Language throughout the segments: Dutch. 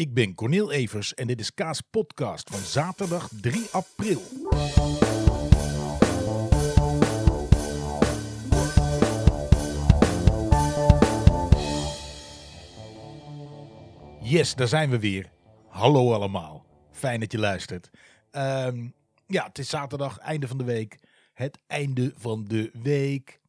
Ik ben Cornel Evers en dit is Kaas Podcast van zaterdag 3 april. Yes, daar zijn we weer. Hallo allemaal. Fijn dat je luistert. Ehm, ja, het is zaterdag, einde van de week. Het einde van de week.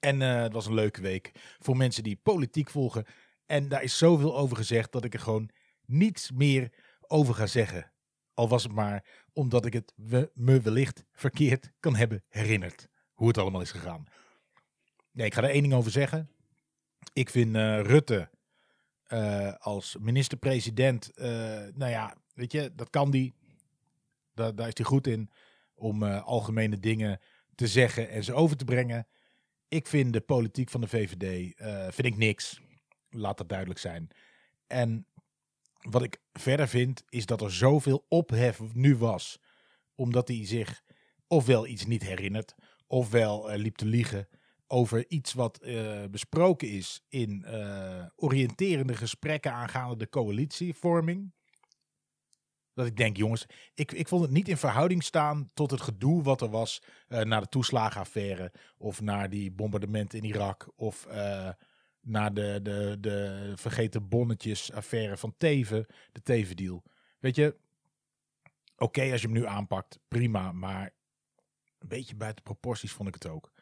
En eh, het was een leuke week voor mensen die politiek volgen. En daar is zoveel over gezegd dat ik er gewoon niets meer over ga zeggen. Al was het maar omdat ik het me wellicht verkeerd kan hebben herinnerd. Hoe het allemaal is gegaan. Nee, ik ga er één ding over zeggen. Ik vind uh, Rutte uh, als minister-president, uh, nou ja, weet je, dat kan die. Da daar is hij goed in om algemene dingen te zeggen en ze over te brengen. Ik vind de politiek van de VVD vind ik niks. Laat dat duidelijk zijn. En wat ik verder vind, is dat er zoveel ophef nu was. Omdat hij zich ofwel iets niet herinnert, ofwel uh, liep te liegen over iets wat uh, besproken is in uh, oriënterende gesprekken aangaande de coalitievorming. Dat ik denk, jongens, ik, ik vond het niet in verhouding staan tot het gedoe wat er was uh, na de toeslagenaffaire. Of naar die bombardementen in Irak. Of naar de, de, de vergeten bonnetjes affaire van Teven, de Teven-deal. Weet je, oké als je hem nu aanpakt, prima, maar een beetje buiten proporties vond ik het ook.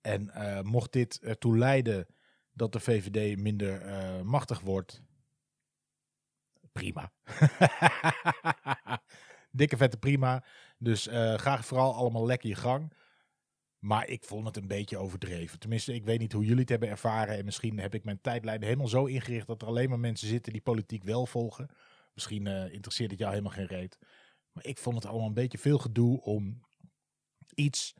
En uh, mocht dit ertoe leiden dat de VVD minder uh, machtig wordt, prima. Dikke vette prima. Dus uh, ga vooral allemaal lekker je gang. Maar ik vond het een beetje overdreven. Tenminste, ik weet niet hoe jullie het hebben ervaren. En misschien heb ik mijn tijdlijn helemaal zo ingericht dat er alleen maar mensen zitten die politiek wel volgen. Misschien uh, interesseert het jou helemaal geen reet. Maar ik vond het allemaal een beetje veel gedoe om iets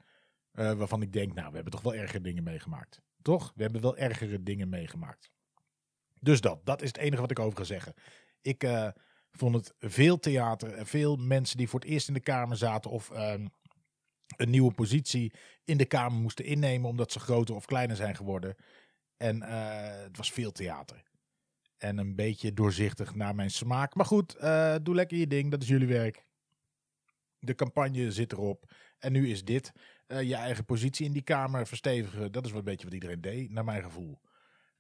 uh, waarvan ik denk, nou, we hebben toch wel ergere dingen meegemaakt. Toch? We hebben wel ergere dingen meegemaakt. Dus dat, dat is het enige wat ik over ga zeggen. Ik uh, vond het veel theater, veel mensen die voor het eerst in de Kamer zaten of ehm, een nieuwe positie in de Kamer moesten innemen omdat ze groter of kleiner zijn geworden. En uh, het was veel theater. En een beetje doorzichtig naar mijn smaak. Maar goed, uh, doe lekker je ding, dat is jullie werk. De campagne zit erop. En nu is dit. Uh, je eigen positie in die Kamer verstevigen. Dat is wel een beetje wat iedereen deed, naar mijn gevoel.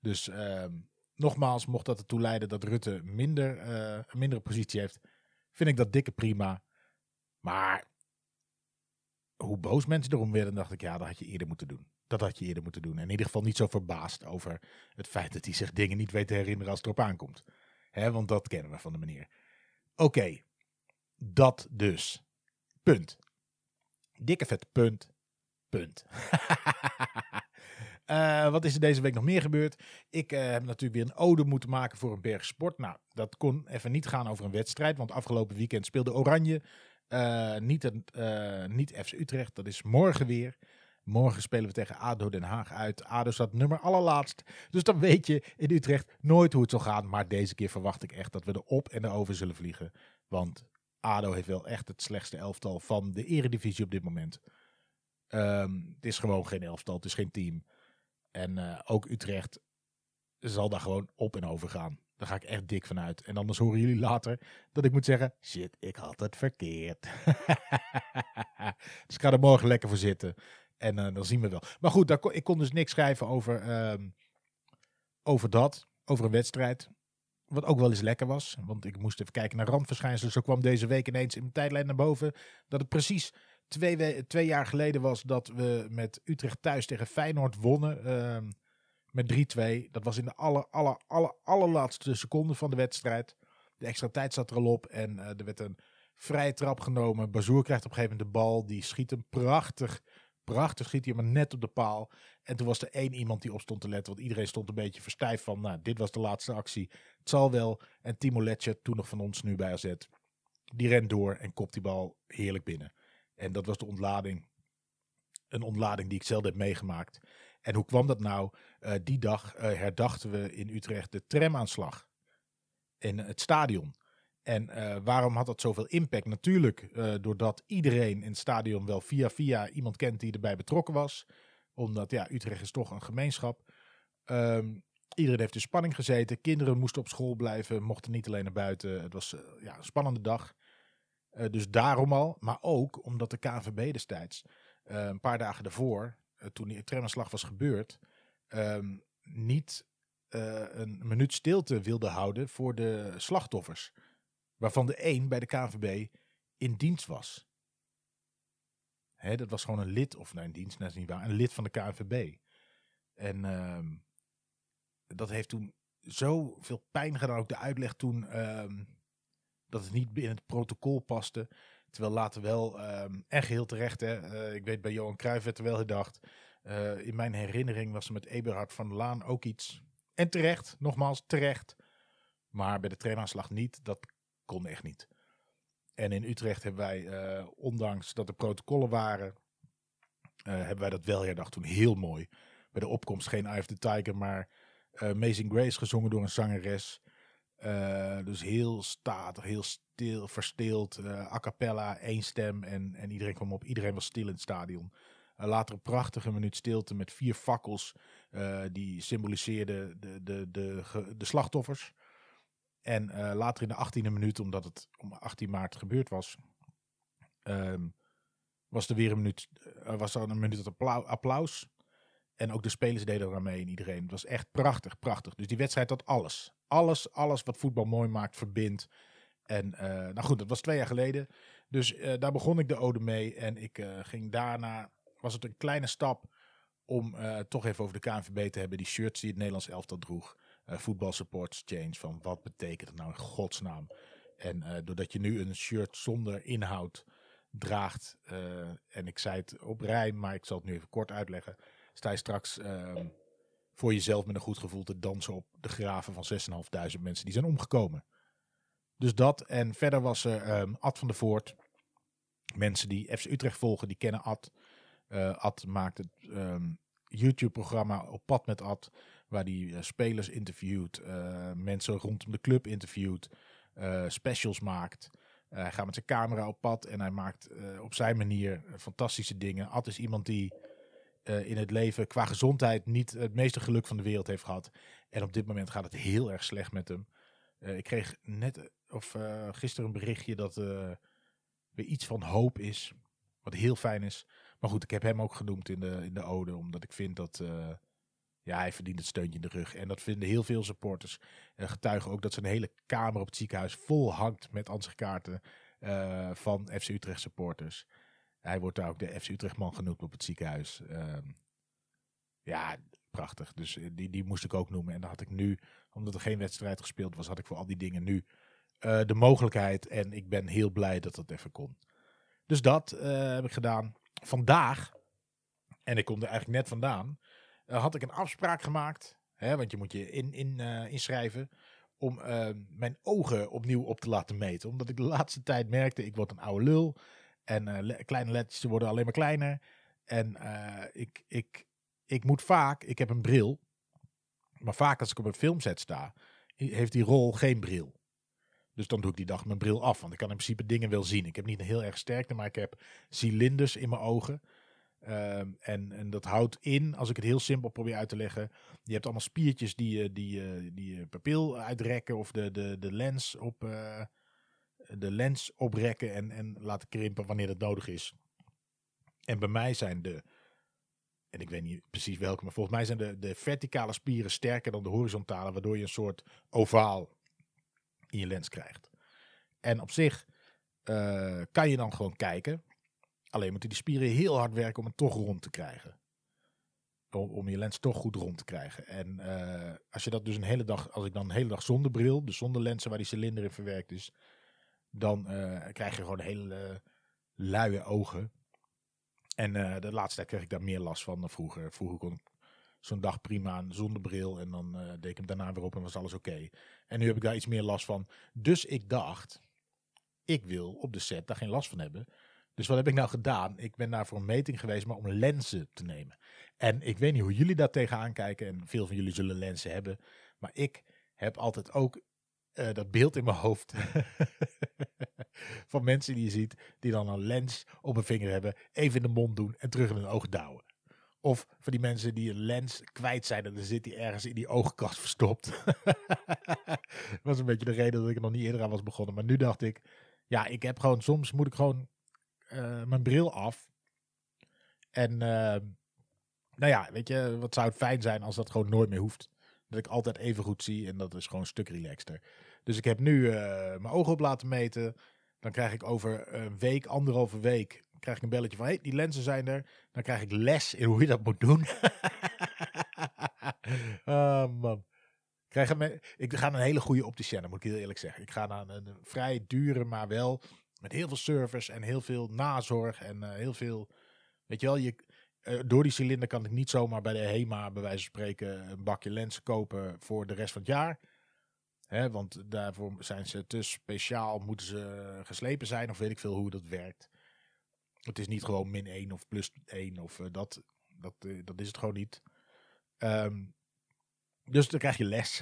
Dus ehm, nogmaals, mocht dat ertoe leiden dat Rutte minder, een mindere positie heeft, vind ik dat dikke prima. Maar boos mensen erom werden, dacht ik, ja, dat had je eerder moeten doen. Dat had je eerder moeten doen. En in ieder geval niet zo verbaasd over het feit dat hij zich dingen niet weet te herinneren als het erop aankomt. Hè, want dat kennen we van de meneer. Oké, dat dus. Punt. Dikke vet punt. Punt. uh, wat is er deze week nog meer gebeurd? Ik uh, heb natuurlijk weer een ode moeten maken voor een berg sport. Nou, dat kon even niet gaan over een wedstrijd. Want afgelopen weekend speelde Oranje uh, niet, een, uh, niet FC Utrecht, dat is morgen weer. Morgen spelen we tegen ADO Den Haag uit. ADO staat nummer allerlaatst. Dus dan weet je in Utrecht nooit hoe het zal gaan. Maar deze keer verwacht ik echt dat we er op en over zullen vliegen. Want ADO heeft wel echt het slechtste elftal van de eredivisie op dit moment. Um, het is gewoon geen elftal, het is geen team. En uh, ook Utrecht zal daar gewoon op en over gaan. Daar ga ik echt dik van uit. En anders horen jullie later dat ik moet zeggen: shit, ik had het verkeerd. dus ik ga er morgen lekker voor zitten. En uh, dan zien we wel. Maar goed, daar ik kon dus niks schrijven over, um, over dat. Over een wedstrijd. Wat ook wel eens lekker was. Want ik moest even kijken naar randverschijnselen. Zo kwam deze week ineens in mijn tijdlijn naar boven. Dat het precies twee, twee jaar geleden was dat we met Utrecht thuis tegen Feyenoord wonnen. Uh, met 3-2. Dat was in de aller, aller, aller, allerlaatste seconde van de wedstrijd. De extra tijd zat er al op en uh, er werd een vrije trap genomen. Bazoer krijgt op een gegeven moment de bal. Die schiet hem prachtig. Prachtig schiet hij maar net op de paal. En toen was er één iemand die op stond te letten. Want iedereen stond een beetje verstijfd van, nou, dit was de laatste actie. Het zal wel. En Timo Letje, toen nog van ons, nu bij AZ. Die rent door en kopt die bal heerlijk binnen. En dat was de ontlading. Een ontlading die ik zelden heb meegemaakt. En hoe kwam dat nou? Uh, die dag uh, herdachten we in Utrecht de tramaanslag in het stadion. En uh, waarom had dat zoveel impact? Natuurlijk doordat iedereen in het stadion wel via via iemand kent die erbij betrokken was. Omdat ja, Utrecht is toch een gemeenschap. Um, Iedereen heeft in spanning gezeten. Kinderen moesten op school blijven, mochten niet alleen naar buiten. Het was ja, een spannende dag. dus daarom al, maar ook omdat de KNVB destijds een paar dagen daarvoor, toen die trainerslag was gebeurd, ehm, niet een minuut stilte wilde houden voor de slachtoffers. Waarvan de één bij de KNVB in dienst was. Hè, dat was gewoon een lid, of nee, een dienst, dat is niet waar, een lid van de KNVB. En uh, dat heeft toen zoveel pijn gedaan, ook de uitleg toen, uh, dat het niet in het protocol paste. Terwijl later wel, um, en geheel terecht, hè, uh, ik weet bij Johan Cruijff werd er wel gedacht. Uh, in mijn herinnering was er met Eberhard van Laan ook iets. En terecht, nogmaals terecht. Maar bij de trainaanslag niet, dat kon echt niet. En in Utrecht hebben wij, uh, ondanks dat er protocollen waren, hebben wij dat wel herdacht toen heel mooi. Bij de opkomst geen Eye of the Tiger, maar Amazing Grace gezongen door een zangeres. Dus heel statig, heel stil, verstild, a cappella, één stem en, en iedereen kwam op. Iedereen was stil in het stadion. later een prachtige minuut stilte met vier fakkels die symboliseerden de, de, de, de, slachtoffers. En later in de 18e minuut, omdat het om 18 maart gebeurd was, um, was er weer een minuut, was er een minuut applaus. En ook de spelers deden er mee en iedereen. Het was echt prachtig, prachtig. Dus die wedstrijd had alles. Alles, alles wat voetbal mooi maakt, verbindt. En uh, nou goed, dat was twee jaar geleden. Dus daar begon ik de ode mee. En ik ging daarna, was het een kleine stap om toch even over de KNVB te hebben. Die shirts die het Nederlands elftal droeg uh, Football Supports Change. Van wat betekent het nou in godsnaam? En doordat je nu een shirt zonder inhoud draagt. En ik zei het op rijm, maar ik zal het nu even kort uitleggen. Sta je straks uh, voor jezelf met een goed gevoel te dansen op de graven van 6.500 mensen die zijn omgekomen. Dus dat. En verder was er um, Ad van der Voort. Mensen die FC Utrecht volgen, die kennen Ad. Ad maakt het um, YouTube-programma Op Pad met Ad. Waar hij uh, spelers interviewt, uh, mensen rondom de club interviewt, uh, specials maakt. hij gaat met zijn camera op pad en hij maakt op zijn manier fantastische dingen. Ad is iemand die in het leven qua gezondheid niet het meeste geluk van de wereld heeft gehad. En op dit moment gaat het heel erg slecht met hem. ik kreeg net of gisteren een berichtje dat er weer iets van hoop is. Wat heel fijn is. Maar goed, ik heb hem ook genoemd in de, in de ode. Omdat ik vind dat ja, hij verdient het steuntje in de rug. En dat vinden heel veel supporters. En getuigen ook dat zijn hele kamer op het ziekenhuis vol hangt met ansichtkaarten uh, van FC Utrecht supporters. Hij wordt daar ook de FC Utrecht man genoemd op het ziekenhuis. Uh, ja, prachtig. Dus eh, die, die moest ik ook noemen. En dan had ik nu, omdat er geen wedstrijd gespeeld was, had ik voor al die dingen nu uh, de mogelijkheid. En ik ben heel blij dat dat even kon. Dus dat heb ik gedaan. Vandaag, en ik kom er eigenlijk net vandaan, had ik een afspraak gemaakt. Hè, want je moet je in, in, inschrijven. Om uh, mijn ogen opnieuw op te laten meten. Omdat ik de laatste tijd merkte, ik word een oude lul. En le kleine lettertjes worden alleen maar kleiner. En ik, ik, ik moet vaak, ik heb een bril. Maar vaak als ik op een filmset sta, heeft die rol geen bril. Dus dan doe ik die dag mijn bril af. Want ik kan in principe dingen wel zien. Ik heb niet een heel erg sterkte, maar ik heb cilinders in mijn ogen. Um, en, en dat houdt in, als ik het heel simpel probeer uit te leggen, je hebt allemaal spiertjes die, uh, die, uh, die je pupil uitrekken of de, de, de lens op de lens oprekken en, en laten krimpen wanneer dat nodig is. En bij mij zijn de, en ik weet niet precies welke, maar volgens mij zijn de, de verticale spieren sterker dan de horizontale, waardoor je een soort ovaal in je lens krijgt. En op zich kan je dan gewoon kijken Alleen moeten die spieren heel hard werken om het toch rond te krijgen. Om, om je lens toch goed rond te krijgen. En uh, als je dat dus een hele dag, als ik dan een hele dag zonder bril, dus zonder lenzen waar die cilinder in verwerkt is, dan uh, krijg je gewoon hele luie ogen. En de laatste tijd kreeg ik daar meer last van dan vroeger. Vroeger kon ik zo'n dag prima zonder bril en dan deed ik hem daarna weer op en was alles oké. En nu heb ik daar iets meer last van. Dus ik dacht, ik wil op de set daar geen last van hebben. Dus wat heb ik nou gedaan? Ik ben daar voor een meting geweest, maar om lenzen te nemen. En ik weet niet hoe jullie daar tegenaan kijken. En veel van jullie zullen lenzen hebben. Maar ik heb altijd ook uh, dat beeld in mijn hoofd. van mensen die je ziet, die dan een lens op een vinger hebben. Even in de mond doen en terug in hun oog douwen. Of voor die mensen die een lens kwijt zijn en dan zit die ergens in die oogkast verstopt. dat was een beetje de reden dat ik er nog niet eerder aan was begonnen. Maar nu dacht ik, ja, ik heb gewoon, soms moet ik gewoon uh, mijn bril af. En uh, nou ja, weet je, wat zou het fijn zijn als dat gewoon nooit meer hoeft. Dat ik altijd even goed zie en dat is gewoon een stuk relaxter. Dus ik heb nu uh, mijn ogen op laten meten. Dan krijg ik over een week, anderhalve week, krijg ik een belletje van, hey, die lenzen zijn er. Dan krijg ik les in hoe je dat moet doen. oh. Krijg een, ik ga naar een hele goede opticien, moet ik heel eerlijk zeggen. Ik ga naar een, vrij dure, maar wel met heel veel service en heel veel nazorg en uh, heel veel, weet je wel, je, uh, door die cilinder kan ik niet zomaar bij de HEMA bij wijze van spreken een bakje lenzen kopen voor de rest van het jaar. Hè, want daarvoor zijn ze te speciaal, moeten ze geslepen zijn of weet ik veel hoe dat werkt. Het is niet gewoon min 1 of plus 1 of uh, dat, dat, dat is het gewoon niet. Um, dus dan krijg je les.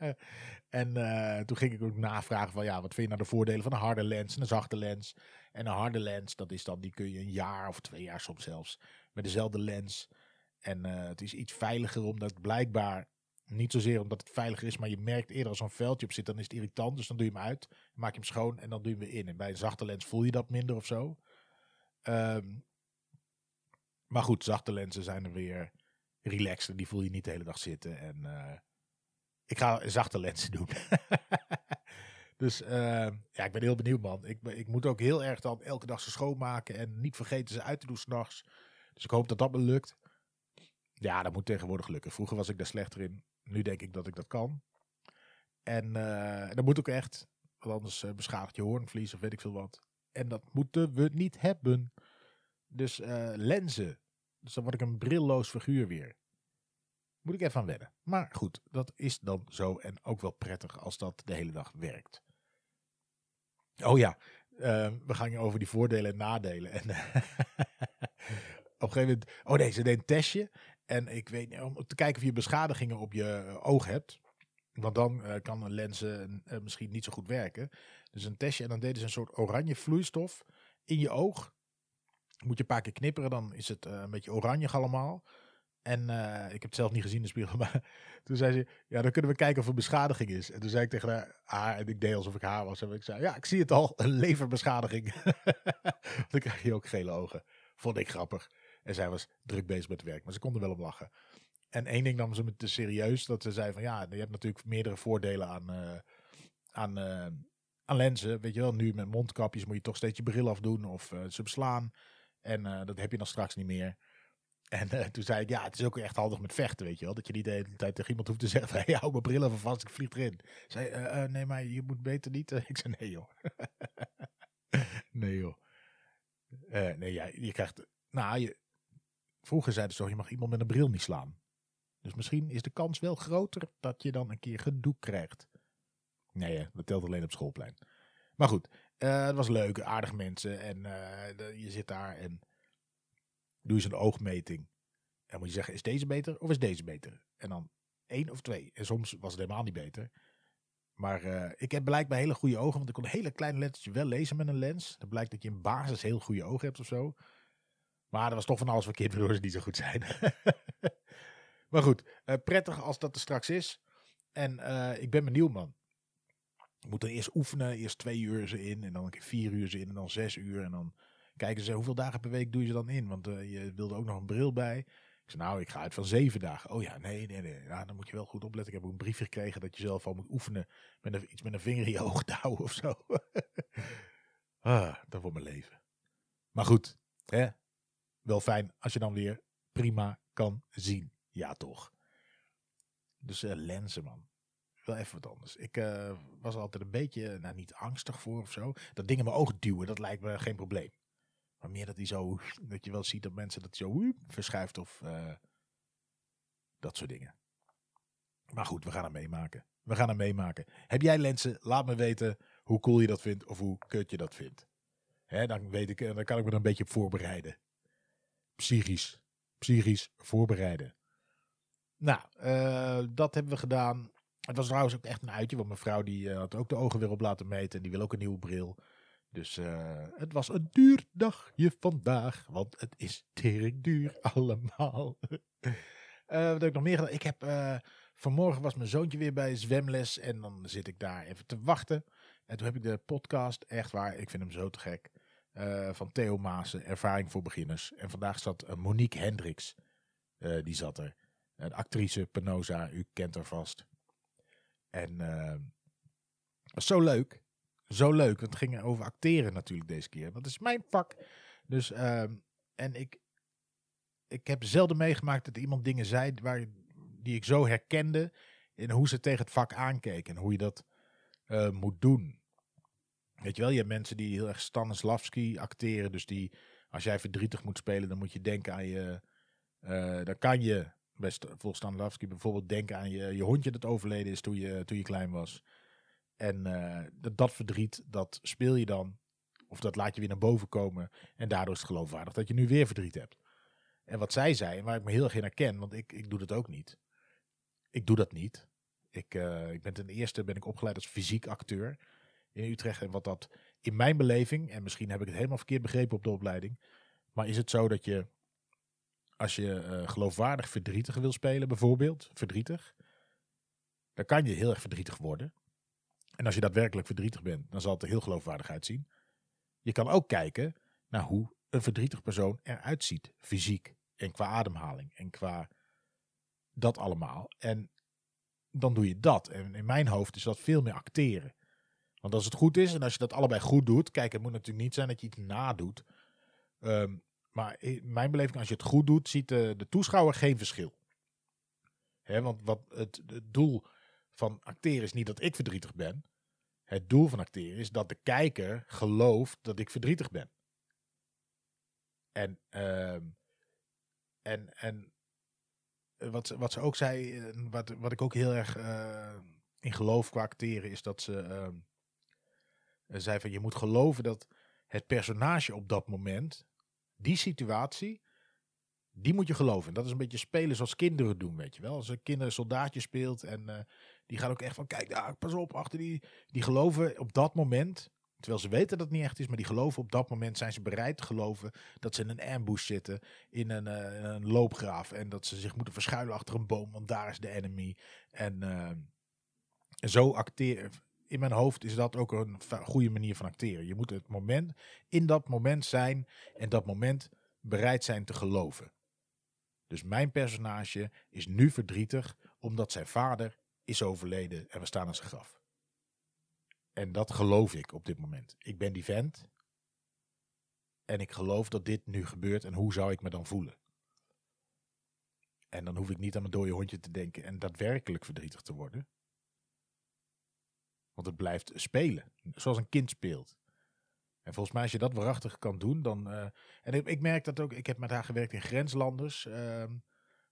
en uh, toen ging ik ook navragen van ja, wat vind je nou de voordelen van een harde lens en een zachte lens. En een harde lens, dat is dan, die kun je een jaar of twee jaar soms zelfs met dezelfde lens. En het is iets veiliger omdat blijkbaar, niet zozeer omdat het veiliger is, maar je merkt eerder als zo'n veldje op zit, dan is het irritant. Dus dan doe je hem uit, maak je hem schoon en dan doe je hem in. En bij een zachte lens voel je dat minder of zo. Um, maar goed, zachte lenzen zijn er weer relaxter. Die voel je niet de hele dag zitten. En uh, ik ga zachte lenzen doen. dus uh, ja, ik ben heel benieuwd, man. Ik, ik moet ook heel erg dan elke dag ze schoonmaken en niet vergeten ze uit te doen s'nachts. Dus ik hoop dat dat me lukt. Ja, dat moet tegenwoordig lukken. Vroeger was ik daar slechter in. Nu denk ik dat ik dat kan. En uh, dat moet ook echt. Want anders uh, beschadigt je hoornvlies of weet ik veel wat. En dat moeten we niet hebben. Dus uh, lenzen. Dus dan word ik een brilloos figuur weer. Moet ik even aan wennen. Maar goed, dat is dan zo en ook wel prettig als dat de hele dag werkt. Oh ja, uh, we gaan over die voordelen en nadelen. En op een gegeven moment, oh nee, ze deed een testje. En ik weet niet, om te kijken of je beschadigingen op je oog hebt. Want dan uh, kan een lens uh, misschien niet zo goed werken. Dus een testje en dan deden ze een soort oranje vloeistof in je oog. Moet je een paar keer knipperen, dan is het een beetje oranje allemaal. En ik heb het zelf niet gezien in de spiegel, maar toen zei ze, ja, dan kunnen we kijken of er beschadiging is. En toen zei ik tegen haar, haar en ik deed alsof ik haar was. En ik zei, ja, ik zie het al, een leverbeschadiging. dan krijg je ook gele ogen. Vond ik grappig. En zij was druk bezig met het werk, maar ze kon er wel op lachen. En één ding nam ze me te serieus, dat ze zei van, ja, je hebt natuurlijk meerdere voordelen aan, aan, uh, aan lenzen. Weet je wel, nu met mondkapjes moet je toch steeds je bril afdoen of ze beslaan. En dat heb je dan straks niet meer. En toen zei ik, ja, het is ook echt handig met vechten, weet je wel. Dat je niet de hele tijd tegen iemand hoeft te zeggen, hey, hou mijn bril even vast, ik vlieg erin. Zei, nee, maar je moet beter niet. ik zei, nee joh. nee joh. nee, ja, je krijgt, nou, je, vroeger zeiden ze toch, je mag iemand met een bril niet slaan. Dus misschien is de kans wel groter dat je dan een keer gedoe krijgt. Nee, dat telt alleen op schoolplein. Maar goed, het was leuk, aardige mensen. En je zit daar en doe je zo'n oogmeting. En moet je zeggen, is deze beter of is deze beter? En dan één of twee. En soms was het helemaal niet beter. Maar uh, ik heb blijkbaar hele goede ogen, want ik kon een hele kleine lettertje wel lezen met een lens. Dan blijkt dat je in basis heel goede ogen hebt of zo. Maar er was toch van alles verkeerd, waardoor ze niet zo goed zijn. maar goed, uh, prettig als dat er straks is. En uh, ik ben benieuwd, man. Ik moet er eerst oefenen, eerst twee uur ze in, en dan een keer vier uur ze in, en dan zes uur, en dan kijken ze hoeveel dagen per week doe je ze dan in? Want uh, je wilde ook nog een bril bij. Ik zei, nou, ik ga uit van zeven dagen. Oh ja, nee, nee, nee. Ja, dan moet je wel goed opletten. Ik heb ook een briefje gekregen dat je zelf al moet oefenen met een, iets met een vinger in je oog te houden of zo. ah, dat wordt mijn leven. Maar goed, hè? Wel fijn als je dan weer prima kan zien. Ja, toch. Dus uh, lenzen, man. Wel even wat anders. Ik uh, was altijd een beetje, nou niet angstig voor of zo. Dat dingen mijn oog duwen, dat lijkt me geen probleem. Maar meer dat hij zo, dat je wel ziet dat mensen dat zo verschuift of dat soort dingen. Maar goed, we gaan het meemaken. We gaan het meemaken. Heb jij lenzen? Laat me weten hoe cool je dat vindt of hoe kut je dat vindt. Hè, dan, weet ik, dan kan ik me er een beetje op voorbereiden. Psychisch. Psychisch voorbereiden. Nou, uh, dat hebben we gedaan. Het was trouwens ook echt een uitje, want mijn vrouw die uh, had ook de ogen weer op laten meten. En die wil ook een nieuwe bril. Dus uh, het was een duur dagje vandaag, want het is tering duur allemaal. wat heb ik nog meer gedaan? Ik heb, vanmorgen was mijn zoontje weer bij zwemles en dan zit ik daar even te wachten. En toen heb ik de podcast, echt waar, ik vind hem zo te gek, van Theo Maassen, Ervaring voor Beginners. En vandaag zat Monique Hendricks, die zat er. Een actrice, Penosa, u kent haar vast. En was zo leuk zo leuk. Want het ging over acteren natuurlijk deze keer. Dat is mijn vak. Dus, uh, en ik, ik heb zelden meegemaakt dat iemand dingen zei waar, die ik zo herkende. In hoe ze tegen het vak aankeken. En hoe je dat uh, moet doen. Weet je wel, je hebt mensen die heel erg Stanislavski acteren. Dus die, als jij verdrietig moet spelen, dan moet je denken aan je... Uh, dan kan je, best, volgens Stanislavski bijvoorbeeld, denken aan je, je hondje dat overleden is toen je, toen je klein was. En uh, dat, dat verdriet, dat speel je dan. Of dat laat je weer naar boven komen. En daardoor is het geloofwaardig dat je nu weer verdriet hebt. En wat zij zei, waar ik me heel erg in herken, want ik, ik doe dat ook niet. Ik doe dat niet. Ik, uh, ik ben ten eerste ben ik opgeleid als fysiek acteur in Utrecht. En wat dat in mijn beleving, en misschien heb ik het helemaal verkeerd begrepen op de opleiding. Maar is het zo dat je, als je uh, geloofwaardig verdrietig wil spelen, bijvoorbeeld, verdrietig. Dan kan je heel erg verdrietig worden. En als je daadwerkelijk verdrietig bent, dan zal het er heel geloofwaardig uitzien. Je kan ook kijken naar hoe een verdrietig persoon eruit ziet, fysiek en qua ademhaling en qua dat allemaal. En dan doe je dat. En in mijn hoofd is dat veel meer acteren. Want als het goed is en als je dat allebei goed doet, kijk, het moet natuurlijk niet zijn dat je iets nadoet. Um, maar in mijn beleving, als je het goed doet, ziet de, toeschouwer geen verschil. Want wat het, doel van acteren is niet dat ik verdrietig ben. Het doel van acteren is dat de kijker gelooft dat ik verdrietig ben. En, uh, en, en wat, wat ze ook zei, wat, wat ik ook heel erg uh, in geloof qua acteren, is dat ze uh, zei van je moet geloven dat het personage op dat moment, die situatie, die moet je geloven. Dat is een beetje spelen zoals kinderen doen, weet je wel. Als een kind een soldaatje speelt en uh, die gaan ook echt van, kijk daar, pas op, achter die. Die geloven op dat moment, terwijl ze weten dat het niet echt is, maar die geloven op dat moment, zijn ze bereid te geloven dat ze in een ambush zitten, in een, uh, een loopgraaf. En dat ze zich moeten verschuilen achter een boom, want daar is de enemy. En uh, zo acteren. In mijn hoofd is dat ook een goede manier van acteren. Je moet het moment, in dat moment zijn en dat moment bereid zijn te geloven. Dus mijn personage is nu verdrietig omdat zijn vader is overleden en we staan aan zijn graf. En dat geloof ik op dit moment. Ik ben die vent. En ik geloof dat dit nu gebeurt en hoe zou ik me dan voelen? En dan hoef ik niet aan mijn dode hondje te denken en daadwerkelijk verdrietig te worden. Want het blijft spelen, zoals een kind speelt. En volgens mij als je dat waarachtig kan doen, dan... Uh, en ik, ik, merk dat ook, ik heb met haar gewerkt in grenslanders. Uh,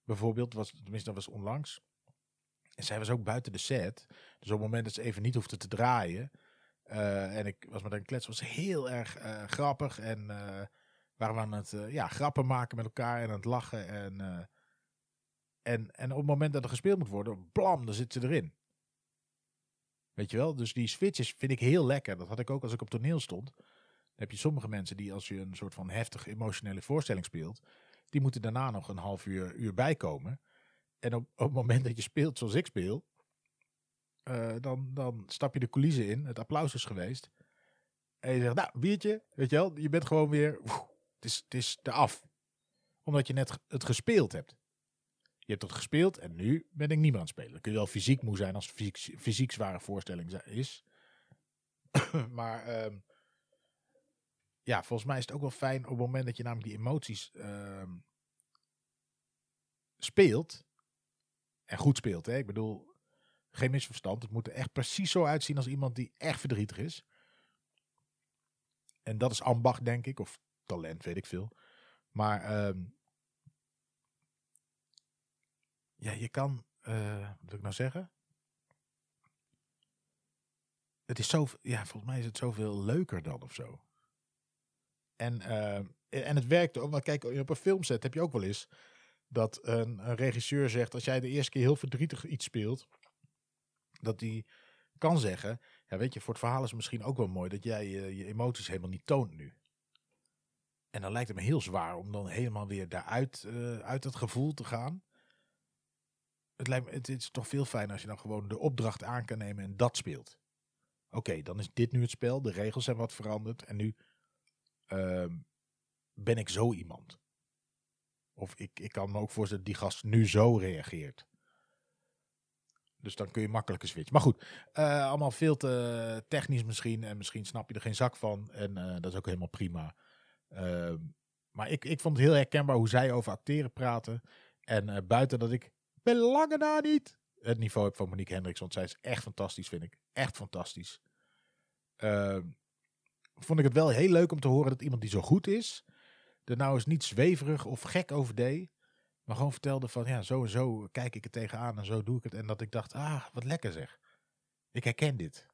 bijvoorbeeld, was, tenminste dat was onlangs. En zij was ook buiten de set. Dus op het moment dat ze even niet hoefde te draaien. Uh, en ik was met een klets, was heel erg uh, grappig. En waren we aan het ja, grappen maken met elkaar en aan het lachen. En, en, en op het moment dat er gespeeld moet worden, blam, dan zit ze erin. Weet je wel? Dus die switches vind ik heel lekker. Dat had ik ook als ik op toneel stond. Dan heb je sommige mensen die als je een soort van heftig emotionele voorstelling speelt, die moeten daarna nog een half uur, uur bijkomen. En op, het moment dat je speelt zoals ik speel, uh, dan, dan stap je de coulissen in. Het applaus is geweest. En je zegt, nou, biertje, weet je wel. Je bent gewoon weer, het, is, het is eraf. Omdat je net het gespeeld hebt. Je hebt het gespeeld en nu ben ik niet meer aan het spelen. Dan kun je wel fysiek moe zijn als fysiek, fysiek zware voorstelling is. maar um, ja, volgens mij is het ook wel fijn op het moment dat je namelijk die emoties um, speelt. En goed speelt. Hè? Ik bedoel, geen misverstand. Het moet er echt precies zo uitzien als iemand die echt verdrietig is. En dat is ambacht, denk ik. Of talent, weet ik veel. Maar um, ja, je kan, uh, wat wil ik nou zeggen? Het is zo, ja, volgens mij is het zoveel leuker dan of zo. En, uh, en het werkt ook, want kijk, op een filmset heb je ook wel eens dat een, regisseur zegt, als jij de eerste keer heel verdrietig iets speelt, dat die kan zeggen, ja weet je, voor het verhaal is het misschien ook wel mooi dat jij je, je emoties helemaal niet toont nu. En dan lijkt het me heel zwaar om dan helemaal weer daaruit uit het gevoel te gaan. Het, lijkt het is toch veel fijner als je dan gewoon de opdracht aan kan nemen en dat speelt. Oké, dan is dit nu het spel. De regels zijn wat veranderd. En nu uh, ben ik zo iemand. Of ik, ik kan me ook voorstellen dat die gast nu zo reageert. Dus dan kun je makkelijker switchen. Maar goed, uh, allemaal veel te technisch misschien. En misschien snap je er geen zak van. En uh, dat is ook helemaal prima. Uh, maar ik, ik vond het heel herkenbaar hoe zij over acteren praten. En uh, buiten dat ik ben lange na niet het niveau heb van Monique Hendricks. Want zij is echt fantastisch, vind ik. Echt fantastisch. Ehm, vond ik het wel heel leuk om te horen dat iemand die zo goed is, er nou eens niet zweverig of gek over deed. Maar gewoon vertelde van ja, zo en zo kijk ik het tegenaan en zo doe ik het. En dat ik dacht, ah, wat lekker zeg. Ik herken dit.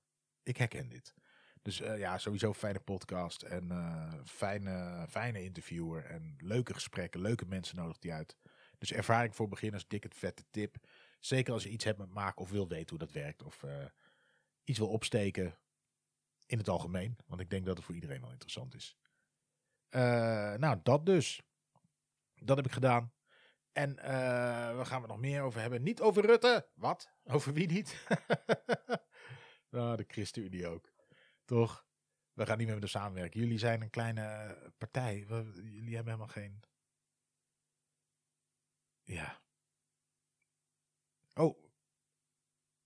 Ik herken dit. Dus uh, ja, sowieso fijne podcast en uh, fijne, fijne interviewer en leuke gesprekken, leuke mensen nodig die uit. Dus ervaring voor beginners, dikke vette tip. Zeker als je iets hebt met maken of wil weten hoe dat werkt of uh, iets wil opsteken in het algemeen. Want ik denk dat het voor iedereen wel interessant is. nou, dat dus. Dat heb ik gedaan. En uh, waar gaan we nog meer over hebben? Niet over Rutte. Wat? Over wie niet? nou, de ChristenUnie ook. Toch? We gaan niet meer met hem samenwerken. Jullie zijn een kleine partij. Jullie hebben helemaal geen... Ja. Oh.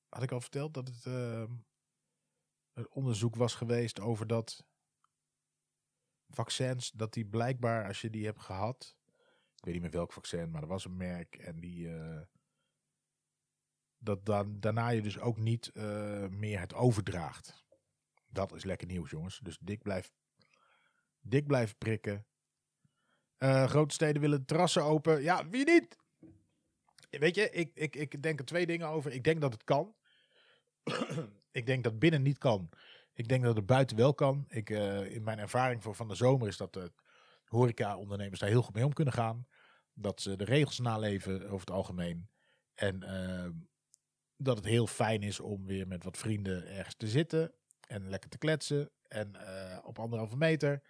Had ik al verteld dat het uh, een onderzoek was geweest over dat vaccins, dat die blijkbaar als je die hebt gehad weet niet meer welk vaccin, maar er was een merk en die. Uh, dat dan, daarna je dus ook niet uh, meer het overdraagt. Dat is lekker nieuws, jongens. Dus dik blijft, dik blijft prikken. Uh, grote steden willen terrassen open. Ja, wie niet? Weet je, ik, ik, ik denk er twee dingen over. Ik denk dat het kan. ik denk dat binnen niet kan. Ik denk dat het buiten wel kan. Ik, uh, in mijn ervaring voor van de zomer is dat de horeca-ondernemers daar heel goed mee om kunnen gaan. Dat ze de regels naleven over het algemeen. En uh, dat het heel fijn is om weer met wat vrienden ergens te zitten. En lekker te kletsen. En uh, op anderhalve meter.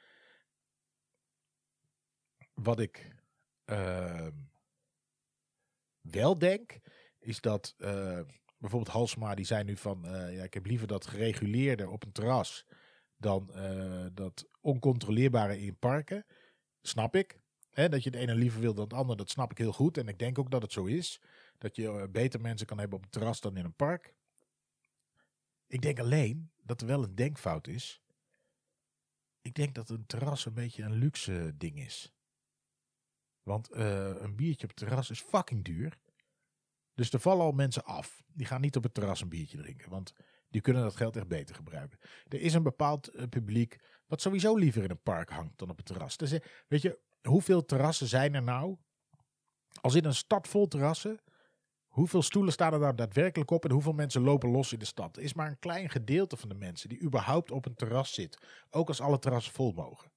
Wat ik uh, wel denk, is dat uh, bijvoorbeeld Halsma, die zei nu van, ja, ik heb liever dat gereguleerde op een terras dan dat oncontroleerbare in parken. Snap ik. Hè, dat je het ene liever wil dan het andere, dat snap ik heel goed. En ik denk ook dat het zo is. Dat je beter mensen kan hebben op het terras dan in een park. Ik denk alleen dat er wel een denkfout is. Ik denk dat een terras een beetje een luxe ding is. Want uh, een biertje op het terras is fucking duur. Dus er vallen al mensen af. Die gaan niet op het terras een biertje drinken. Want die kunnen dat geld echt beter gebruiken. Er is een bepaald uh, publiek wat sowieso liever in een park hangt dan op het terras. Dus, weet je, hoeveel terrassen zijn er nou? Als in een stad vol terrassen, hoeveel stoelen staan er nou daadwerkelijk op en hoeveel mensen lopen los in de stad? Er is maar een klein gedeelte van de mensen die überhaupt op een terras zit. Ook als alle terrassen vol mogen.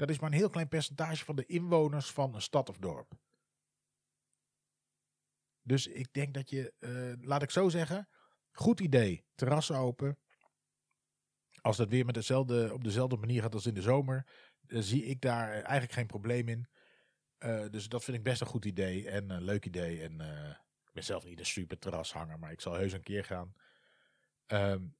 Dat is maar een heel klein percentage van de inwoners van een stad of dorp. Dus ik denk dat je, uh, laat ik zo zeggen, goed idee, terrassen open. Als dat weer met dezelfde, op dezelfde manier gaat als in de zomer, uh, zie ik daar eigenlijk geen probleem in. Uh, dus dat vind ik best een goed idee en een leuk idee. En ik ben zelf niet een super terrashanger, maar ik zal heus een keer gaan. Um,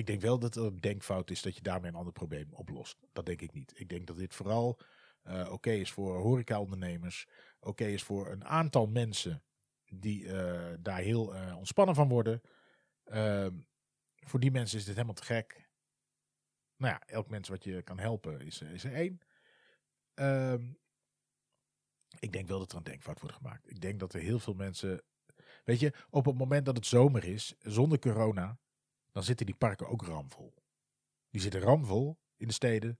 ik denk wel dat het een denkfout is dat je daarmee een ander probleem oplost. Dat denk ik niet. Ik denk dat dit vooral uh, oké is voor horecaondernemers. Oké is voor een aantal mensen die uh, daar heel uh, ontspannen van worden. Ehm, voor die mensen is dit helemaal te gek nou ja, elk mens wat je kan helpen is, is er één. Um, ik denk wel dat er een denkfout wordt gemaakt. Ik denk dat er heel veel mensen. Weet je, op het moment dat het zomer is, zonder corona, dan zitten die parken ook ramvol. Die zitten ramvol in de steden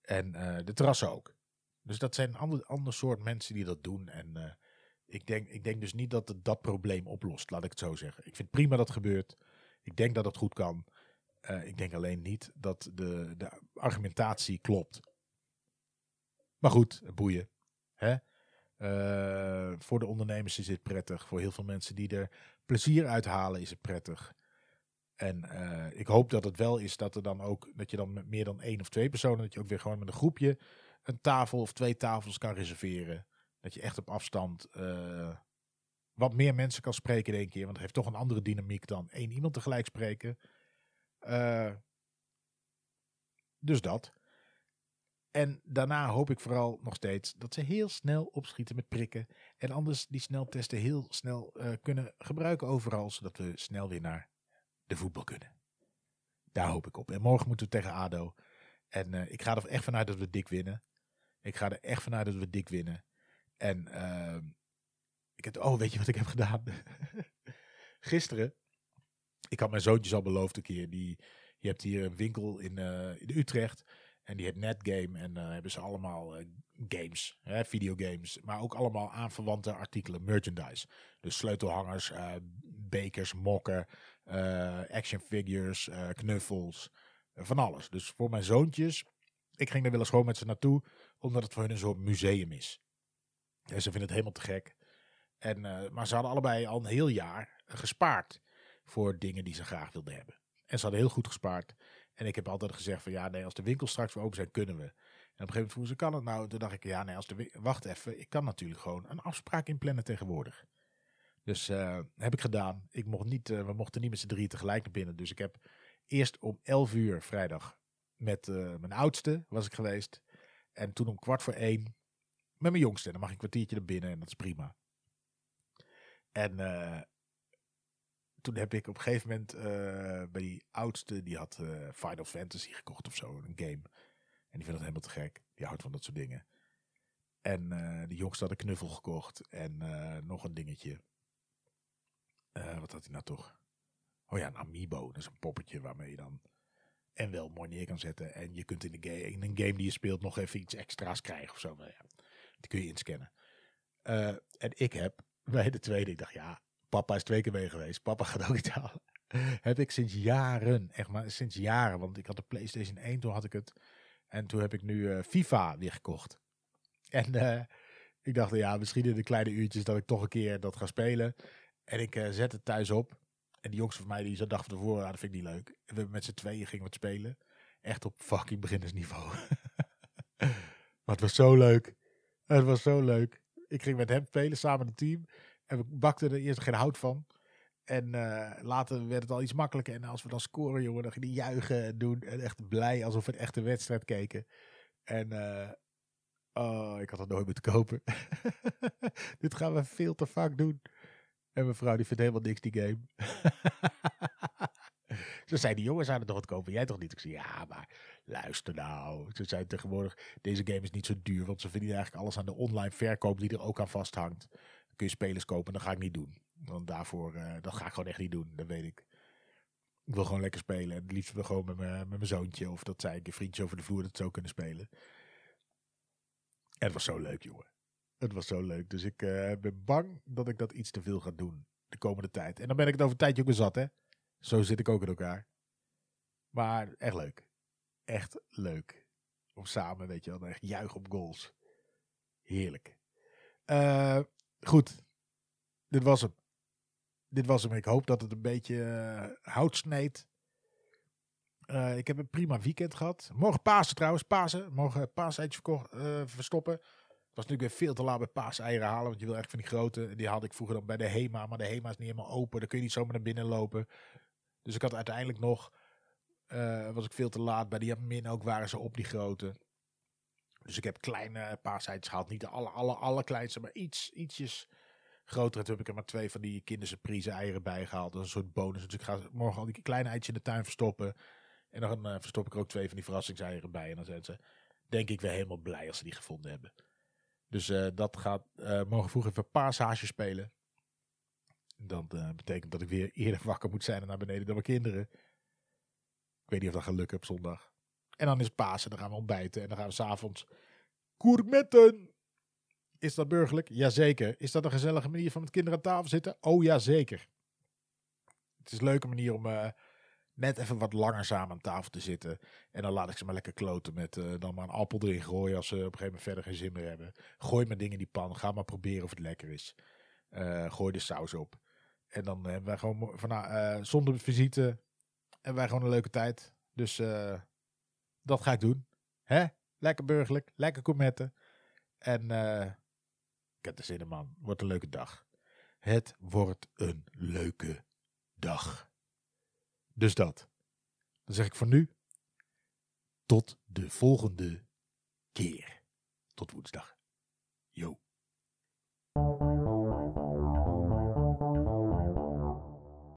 en uh, de terrassen ook. Dus dat zijn ander, ander soort mensen die dat doen. En uh, ik, denk, ik denk dus niet dat het dat probleem oplost, laat ik het zo zeggen. Ik vind prima dat het gebeurt. Ik denk dat het goed kan. Uh, ik denk alleen niet dat de, de argumentatie klopt. Maar goed, boeien. Hè? Voor de ondernemers is dit prettig. Voor heel veel mensen die er plezier uit halen is het prettig. En eh, ik hoop dat het wel is dat er dan ook, dat je dan met meer dan één of twee personen, dat je ook weer gewoon met een groepje een tafel of twee tafels kan reserveren. Dat je echt op afstand eh, wat meer mensen kan spreken in één keer. Want het heeft toch een andere dynamiek dan één iemand tegelijk spreken. Uh, dus dat. En daarna hoop ik vooral nog steeds dat ze heel snel opschieten met prikken. En anders die sneltesten heel snel kunnen gebruiken overal. Zodat we snel weer naar de voetbal kunnen. Daar hoop ik op. En morgen moeten we tegen ADO. En uh, ik ga er echt vanuit dat we dik winnen. Ik ga er echt vanuit dat we dik winnen. En uh, ik heb, oh, weet je wat ik heb gedaan? Gisteren, ik had mijn zoontjes al beloofd een keer. Die, je hebt hier een winkel in, uh, in Utrecht. En die heet Netgame. En uh, hebben ze allemaal games, hè, videogames. Maar ook allemaal aanverwante artikelen, merchandise. Dus sleutelhangers, bekers, mokken, action figures, knuffels. van alles. Dus voor mijn zoontjes. Ik ging er wel eens gewoon met ze naartoe. Omdat het voor hun een soort museum is. En ze vinden het helemaal te gek. En, maar ze hadden allebei al een heel jaar gespaard voor dingen die ze graag wilden hebben. En ze hadden heel goed gespaard. En ik heb altijd gezegd van ja, nee, als de winkels straks weer open zijn, kunnen we. En op een gegeven moment vroegen ze, kan het nou? Toen dacht ik, ja, nee, als de wacht even, ik kan natuurlijk gewoon een afspraak inplannen tegenwoordig. Dus uh, heb ik gedaan. Ik mocht niet, uh, we mochten niet met z'n drie tegelijk naar binnen. Dus ik heb eerst om 11 uur vrijdag met mijn oudste was ik geweest. En toen om kwart voor één met mijn jongste. Dan mag ik een kwartiertje naar binnen en dat is prima. En toen heb ik op een gegeven moment bij die oudste, die had Final Fantasy gekocht of zo, een game. En die vindt het helemaal te gek. Die houdt van dat soort dingen. En de jongste had een knuffel gekocht en nog een dingetje. Wat had hij nou toch? Oh ja, een amiibo. Dat is een poppetje waarmee je dan en wel mooi neer kan zetten. En je kunt in, de in een game die je speelt nog even iets extra's krijgen of zo. Maar ja, die kun je inscannen. en ik heb bij de tweede. Ik dacht, ja, papa is twee keer mee geweest. Papa gaat ook iets halen. heb ik sinds jaren, echt maar sinds jaren. Want ik had de PlayStation 1, toen had ik het. En toen heb ik nu uh, FIFA weer gekocht. En ik dacht, ja, misschien in de kleine uurtjes dat ik toch een keer dat ga spelen. En ik uh, zet het thuis op. En die jongste van mij, die zat dag van tevoren, ja, dat vind ik niet leuk. En we hebben met z'n tweeën gingen wat spelen. Echt op fucking beginnersniveau. maar het was zo leuk. Het was zo leuk. Ik ging met hem spelen, samen het team. En we bakten er eerst geen hout van. En uh, later werd het al iets makkelijker. En als we dan scoren, jongen, dan ging hij juichen en doen. En echt blij, alsof we een wedstrijd keken. En uh, oh, ik had het nooit moeten kopen. Dit gaan we veel te vaak doen. En mijn vrouw die vindt helemaal niks die game. Ze zei, die jongens zouden toch wat kopen, jij toch niet? Ik zei, ja, maar luister nou. Ze zei tegenwoordig, deze game is niet zo duur, want ze vinden eigenlijk alles aan de online verkoop die er ook aan vasthangt. Dan kun je spelers kopen, dat ga ik niet doen. Want daarvoor, uh, dat ga ik gewoon echt niet doen, dat weet ik. Ik wil gewoon lekker spelen. En het liefst gewoon met mijn, met mijn zoontje. Of dat zij een vriendje over de vloer dat zo kunnen spelen. En het was zo leuk, jongen. Het was zo leuk. Dus ik uh, ben bang dat ik dat iets te veel ga doen de komende tijd. En dan ben ik het over een tijdje ook weer zat, hè. Zo zit ik ook in elkaar. Maar echt leuk. Echt leuk. Om samen, weet je wel, echt juichen op goals. Heerlijk. Uh, goed. Dit was hem. Dit was hem. Ik hoop dat het een beetje uh, hout sneed. Ik heb een prima weekend gehad. Morgen Pasen trouwens. Pasen. Morgen paaseitjes verstoppen. Was natuurlijk weer veel te laat bij paaseieren halen. Want je wil echt van die grote. Die had ik vroeger dan bij de HEMA. Maar de HEMA is niet helemaal open. Daar kun je niet zomaar naar binnen lopen. Dus ik had uiteindelijk nog, uh, was ik veel te laat. Bij die min ook waren ze op die grote. Dus ik heb kleine paasheidjes gehaald. Niet de alle, alle, alle maar iets, ietsjes groter. En toen heb ik er maar twee van die kindersurprise eieren bij gehaald. Dat is een soort bonus. Dus ik ga morgen al die kleine eitjes in de tuin verstoppen. En dan uh, verstop ik er ook twee van die verrassingseieren bij. En dan zijn ze, denk ik, weer helemaal blij als ze die gevonden hebben. Dus uh, dat gaat morgen vroeg even paashaasje spelen. Dat uh, betekent dat ik weer eerder wakker moet zijn en naar beneden dan mijn kinderen. Ik weet niet of dat gaat lukken op zondag. En dan is Pasen, dan gaan we ontbijten en dan gaan we s'avonds gourmetten. Is dat burgerlijk? Jazeker. Is dat een gezellige manier van met kinderen aan tafel zitten? Oh ja, zeker. Het is een leuke manier om uh, net even wat langer samen aan tafel te zitten. En dan laat ik ze maar lekker kloten met eh, dan maar een appel erin gooien als ze op een gegeven moment verder geen zin meer hebben. Gooi maar dingen in die pan, ga maar proberen of het lekker is. Eh, gooi de saus op. En dan hebben wij gewoon van, nou, eh, zonder visite hebben wij gewoon een leuke tijd. Dus dat ga ik doen. Hè? Lekker burgerlijk, lekker gourmetten. En ik heb de zin man. Wordt een leuke dag. Het wordt een leuke dag. Dus dat. Dan zeg ik voor nu tot de volgende keer. Tot woensdag. Yo.